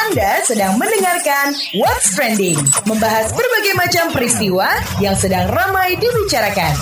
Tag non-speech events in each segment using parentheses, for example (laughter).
Anda sedang mendengarkan What's Trending, membahas berbagai macam peristiwa yang sedang ramai dibicarakan.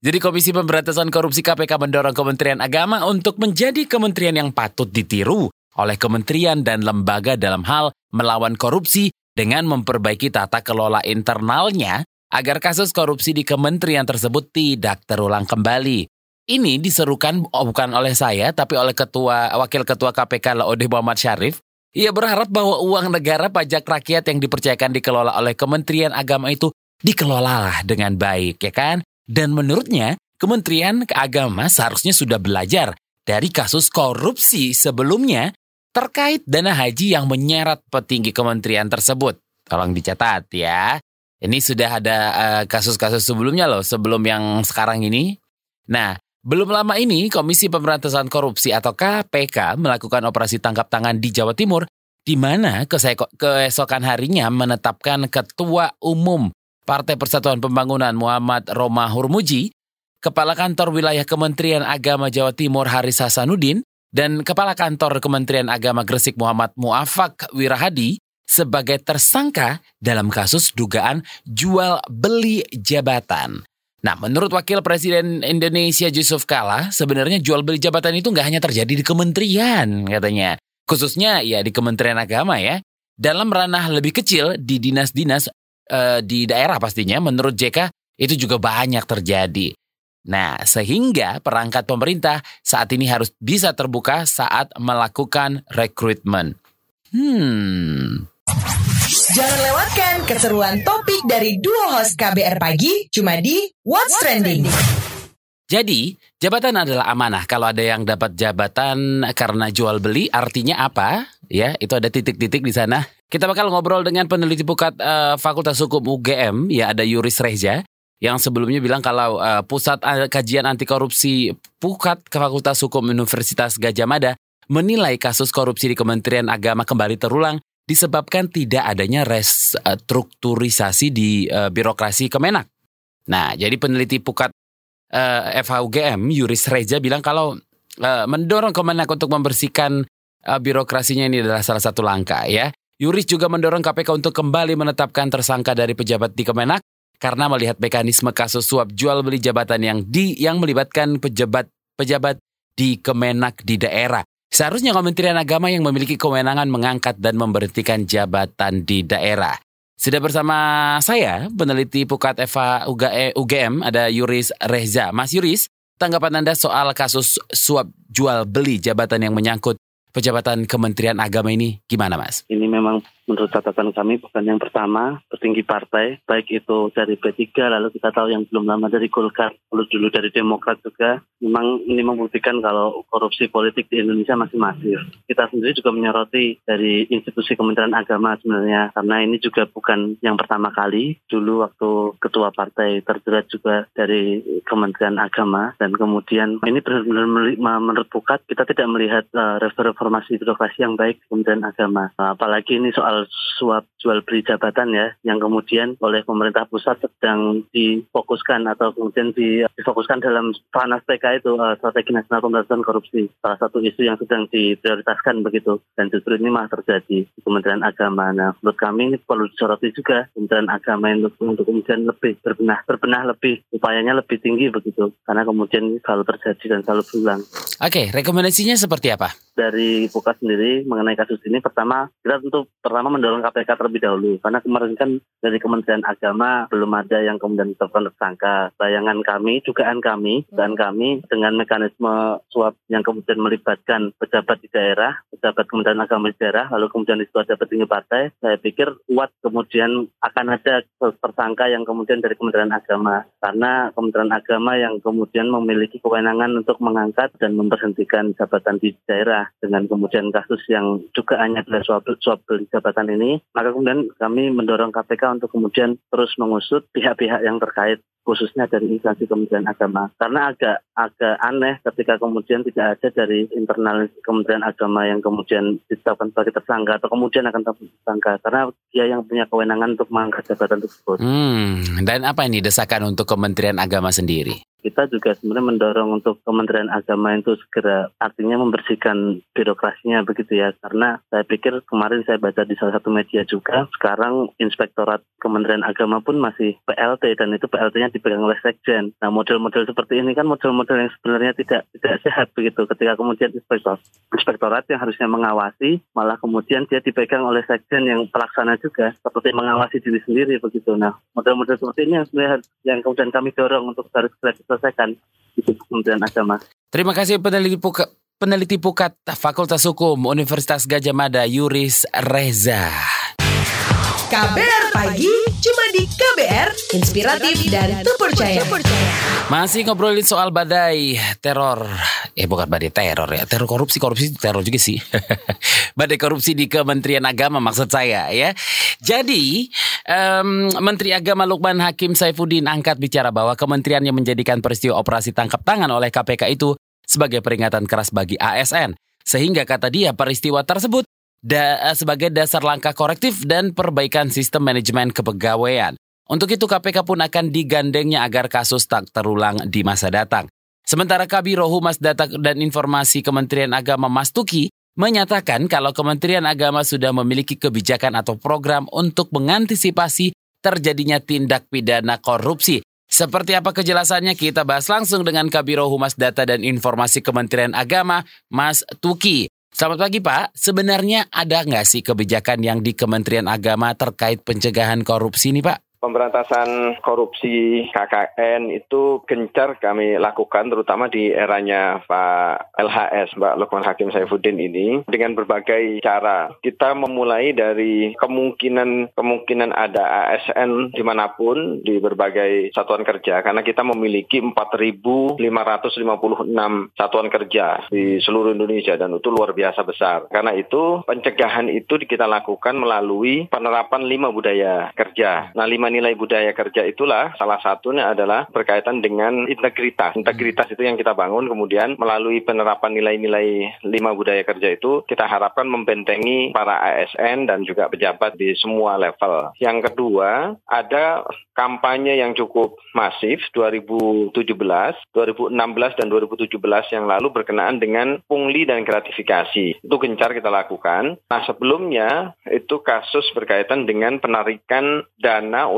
Jadi Komisi Pemberantasan Korupsi KPK mendorong Kementerian Agama untuk menjadi kementerian yang patut ditiru oleh kementerian dan lembaga dalam hal melawan korupsi dengan memperbaiki tata kelola internalnya agar kasus korupsi di kementerian tersebut tidak terulang kembali. Ini diserukan oh, bukan oleh saya tapi oleh ketua wakil ketua KPK Laode Muhammad Syarif. Ia berharap bahwa uang negara pajak rakyat yang dipercayakan dikelola oleh Kementerian Agama itu dikelolalah dengan baik ya kan? Dan menurutnya Kementerian Agama seharusnya sudah belajar dari kasus korupsi sebelumnya terkait dana haji yang menyeret petinggi kementerian tersebut. Tolong dicatat ya. Ini sudah ada eh, kasus-kasus uh, sebelumnya loh, sebelum yang sekarang ini. Nah, belum lama ini, Komisi Pemberantasan Korupsi atau KPK melakukan operasi tangkap tangan di Jawa Timur, di mana keesokan harinya menetapkan Ketua Umum Partai Persatuan Pembangunan Muhammad Roma Hurmuji, Kepala Kantor Wilayah Kementerian Agama Jawa Timur Haris Hasanuddin, dan Kepala Kantor Kementerian Agama Gresik Muhammad Muafak Wirahadi sebagai tersangka dalam kasus dugaan jual beli jabatan. Nah, menurut Wakil Presiden Indonesia Yusuf Kala, sebenarnya jual beli jabatan itu nggak hanya terjadi di kementerian, katanya. Khususnya ya di Kementerian Agama ya. Dalam ranah lebih kecil di dinas-dinas e, di daerah pastinya, menurut JK itu juga banyak terjadi. Nah, sehingga perangkat pemerintah saat ini harus bisa terbuka saat melakukan rekrutmen. Hmm, Jangan lewatkan keseruan topik dari dua host KBR Pagi cuma di What's Trending. Jadi, jabatan adalah amanah. Kalau ada yang dapat jabatan karena jual beli, artinya apa? Ya, itu ada titik-titik di sana. Kita bakal ngobrol dengan peneliti Pukat uh, Fakultas Hukum UGM, ya ada Yuris Reza, yang sebelumnya bilang kalau uh, Pusat Kajian Anti Korupsi Pukat ke Fakultas Hukum Universitas Gajah Mada menilai kasus korupsi di Kementerian Agama kembali terulang disebabkan tidak adanya restrukturisasi di uh, birokrasi Kemenak. Nah, jadi peneliti Pukat uh, eh, FHUGM Yuris Reja bilang kalau uh, mendorong Kemenak untuk membersihkan uh, birokrasinya ini adalah salah satu langkah ya. Yuris juga mendorong KPK untuk kembali menetapkan tersangka dari pejabat di Kemenak karena melihat mekanisme kasus suap jual beli jabatan yang di yang melibatkan pejabat pejabat di Kemenak di daerah. Seharusnya Kementerian Agama yang memiliki kewenangan mengangkat dan memberhentikan jabatan di daerah. Sudah bersama saya, peneliti Pukat Eva UGM, ada Yuris Reza. Mas Yuris, tanggapan Anda soal kasus suap jual beli jabatan yang menyangkut pejabatan Kementerian Agama ini gimana Mas? Ini memang menurut catatan kami bukan yang pertama petinggi partai, baik itu dari P3, lalu kita tahu yang belum lama dari Golkar, lalu dulu dari Demokrat juga. Memang ini membuktikan kalau korupsi politik di Indonesia masih masif. Kita sendiri juga menyoroti dari institusi Kementerian Agama sebenarnya, karena ini juga bukan yang pertama kali. Dulu waktu ketua partai terjerat juga dari Kementerian Agama, dan kemudian ini benar-benar menurut Pukat, kita tidak melihat uh, reformasi birokrasi yang baik Kementerian Agama. apalagi ini soal suap jual beli jabatan ya yang kemudian oleh pemerintah pusat sedang difokuskan atau kemudian difokuskan dalam panas PK itu uh, strategi nasional pemberantasan korupsi salah satu isu yang sedang diprioritaskan begitu dan justru ini malah terjadi di Kementerian Agama. Nah menurut kami ini perlu disoroti juga Kementerian Agama untuk, untuk kemudian lebih berbenah berbenah lebih upayanya lebih tinggi begitu karena kemudian selalu terjadi dan selalu berulang. Oke, rekomendasinya seperti apa? Dari Buka sendiri mengenai kasus ini pertama kita tentu pertama mendorong KPK terlebih dahulu. Karena kemarin kan dari Kementerian Agama belum ada yang kemudian ditetapkan tersangka. Bayangan kami, dugaan kami, dugaan kami dengan mekanisme suap yang kemudian melibatkan pejabat di daerah, pejabat Kementerian Agama di daerah, lalu kemudian di situ ada petinggi partai, saya pikir kuat kemudian akan ada tersangka yang kemudian dari Kementerian Agama. Karena Kementerian Agama yang kemudian memiliki kewenangan untuk mengangkat dan memberhentikan jabatan di daerah dengan kemudian kasus yang dugaannya adalah suap, suap beli jabatan ini, maka kemudian kami mendorong KPK untuk kemudian terus mengusut pihak-pihak yang terkait khususnya dari instansi Kementerian Agama. Karena agak agak aneh ketika kemudian tidak ada dari internal Kementerian Agama yang kemudian ditetapkan sebagai tersangka atau kemudian akan tersangka karena dia yang punya kewenangan untuk mengangkat jabatan tersebut. Hmm, dan apa ini desakan untuk Kementerian Agama sendiri? kita juga sebenarnya mendorong untuk Kementerian Agama itu segera artinya membersihkan birokrasinya begitu ya karena saya pikir kemarin saya baca di salah satu media juga sekarang Inspektorat Kementerian Agama pun masih PLT dan itu PLT-nya dipegang oleh Sekjen. Nah model-model seperti ini kan model-model yang sebenarnya tidak tidak sehat begitu ketika kemudian inspektor inspektorat yang harusnya mengawasi malah kemudian dia dipegang oleh Sekjen yang pelaksana juga seperti mengawasi diri sendiri begitu. Nah model-model seperti ini yang sebenarnya yang kemudian kami dorong untuk harus segera diselesaikan di Kementerian Agama. Terima kasih peneliti Pukat, peneliti Pukat Fakultas Hukum Universitas Gajah Mada Yuris Reza. KBR Pagi cuma di KBR Inspiratif dan terpercaya. Masih ngobrolin soal badai teror. Eh bukan badai teror ya. Teror korupsi, korupsi teror juga sih. (laughs) badai korupsi di Kementerian Agama maksud saya ya. Jadi um, Menteri Agama Lukman Hakim Saifuddin angkat bicara bahwa kementerian yang menjadikan peristiwa operasi tangkap tangan oleh KPK itu sebagai peringatan keras bagi ASN. Sehingga kata dia peristiwa tersebut da sebagai dasar langkah korektif dan perbaikan sistem manajemen kepegawaian. Untuk itu KPK pun akan digandengnya agar kasus tak terulang di masa datang. Sementara Kabiro Humas Data dan Informasi Kementerian Agama Mas Tuki menyatakan kalau Kementerian Agama sudah memiliki kebijakan atau program untuk mengantisipasi terjadinya tindak pidana korupsi. Seperti apa kejelasannya kita bahas langsung dengan Kabiro Humas Data dan Informasi Kementerian Agama, Mas Tuki. Selamat pagi Pak, sebenarnya ada nggak sih kebijakan yang di Kementerian Agama terkait pencegahan korupsi nih Pak? Pemberantasan korupsi KKN itu gencar kami lakukan terutama di eranya Pak LHS Mbak Lukman Hakim Saifuddin ini dengan berbagai cara. Kita memulai dari kemungkinan kemungkinan ada ASN di mana pun di berbagai satuan kerja karena kita memiliki 4.556 satuan kerja di seluruh Indonesia dan itu luar biasa besar. Karena itu pencegahan itu kita lakukan melalui penerapan lima budaya kerja. Nah lima nilai budaya kerja itulah salah satunya adalah berkaitan dengan integritas. Integritas itu yang kita bangun kemudian melalui penerapan nilai-nilai lima budaya kerja itu kita harapkan membentengi para ASN dan juga pejabat di semua level. Yang kedua, ada kampanye yang cukup masif 2017, 2016 dan 2017 yang lalu berkenaan dengan pungli dan gratifikasi. Itu gencar kita lakukan. Nah, sebelumnya itu kasus berkaitan dengan penarikan dana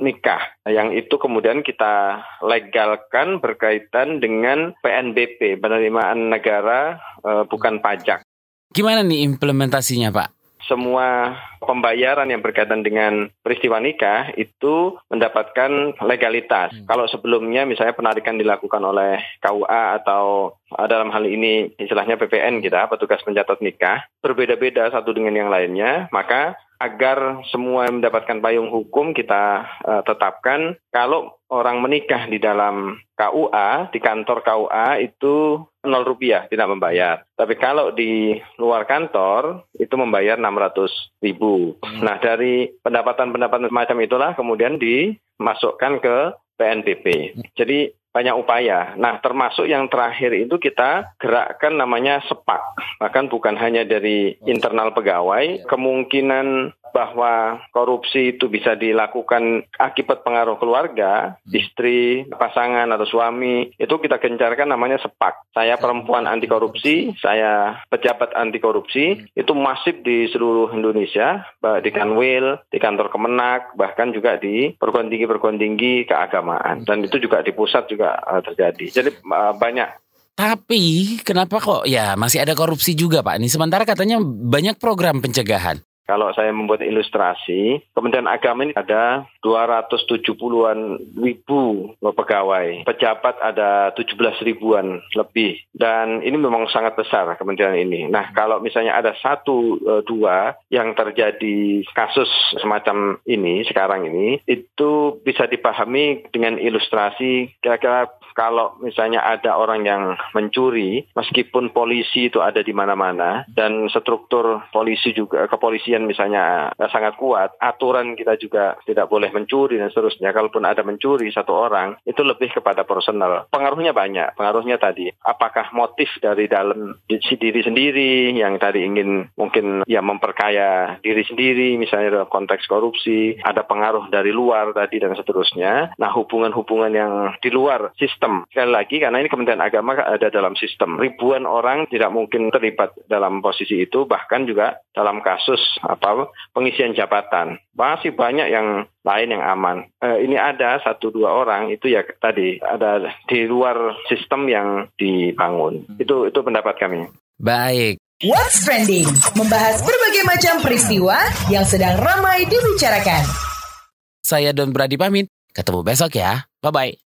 nikah yang itu kemudian kita legalkan berkaitan dengan PNBP penerimaan negara e, bukan pajak. Gimana nih implementasinya Pak? semua pembayaran yang berkaitan dengan peristiwa nikah itu mendapatkan legalitas. Hmm. Kalau sebelumnya misalnya penarikan dilakukan oleh KUA atau dalam hal ini istilahnya PPN kita, petugas pencatat nikah, berbeda-beda satu dengan yang lainnya, maka agar semua mendapatkan payung hukum kita uh, tetapkan kalau orang menikah di dalam KUA di kantor KUA itu nol rupiah tidak membayar. Tapi kalau di luar kantor itu membayar 600 ribu. Hmm. Nah dari pendapatan-pendapatan semacam itulah kemudian dimasukkan ke PNBP. Jadi banyak upaya. Nah, termasuk yang terakhir itu kita gerakkan namanya sepak. Bahkan bukan hanya dari internal pegawai, kemungkinan bahwa korupsi itu bisa dilakukan akibat pengaruh keluarga, istri, pasangan atau suami, itu kita gencarkan namanya sepak. Saya perempuan anti korupsi, saya pejabat anti korupsi, itu masif di seluruh Indonesia, di Kanwil, di kantor Kemenak, bahkan juga di perguruan tinggi-perguruan tinggi keagamaan. Dan itu juga di pusat juga uh, terjadi. Jadi uh, banyak tapi kenapa kok ya masih ada korupsi juga Pak? Ini sementara katanya banyak program pencegahan. Kalau saya membuat ilustrasi, Kementerian Agama ini ada 270-an ribu pegawai. Pejabat ada 17 ribuan lebih. Dan ini memang sangat besar kementerian ini. Nah, kalau misalnya ada satu, e, dua yang terjadi kasus semacam ini, sekarang ini, itu bisa dipahami dengan ilustrasi kira-kira kalau misalnya ada orang yang mencuri, meskipun polisi itu ada di mana-mana dan struktur polisi juga kepolisian misalnya eh, sangat kuat, aturan kita juga tidak boleh mencuri dan seterusnya. Kalaupun ada mencuri satu orang, itu lebih kepada personal. Pengaruhnya banyak. Pengaruhnya tadi, apakah motif dari dalam diri sendiri yang tadi ingin mungkin ya memperkaya diri sendiri, misalnya dalam konteks korupsi, ada pengaruh dari luar tadi dan seterusnya. Nah, hubungan-hubungan yang di luar sistem. Sekali lagi, karena ini Kementerian Agama ada dalam sistem. Ribuan orang tidak mungkin terlibat dalam posisi itu, bahkan juga dalam kasus apa pengisian jabatan. Masih banyak yang lain yang aman. Eh, ini ada satu dua orang itu ya tadi ada di luar sistem yang dibangun. Itu itu pendapat kami. Baik. What's Trending membahas berbagai macam peristiwa yang sedang ramai dibicarakan. Saya Don Brady pamit. Ketemu besok ya. Bye bye.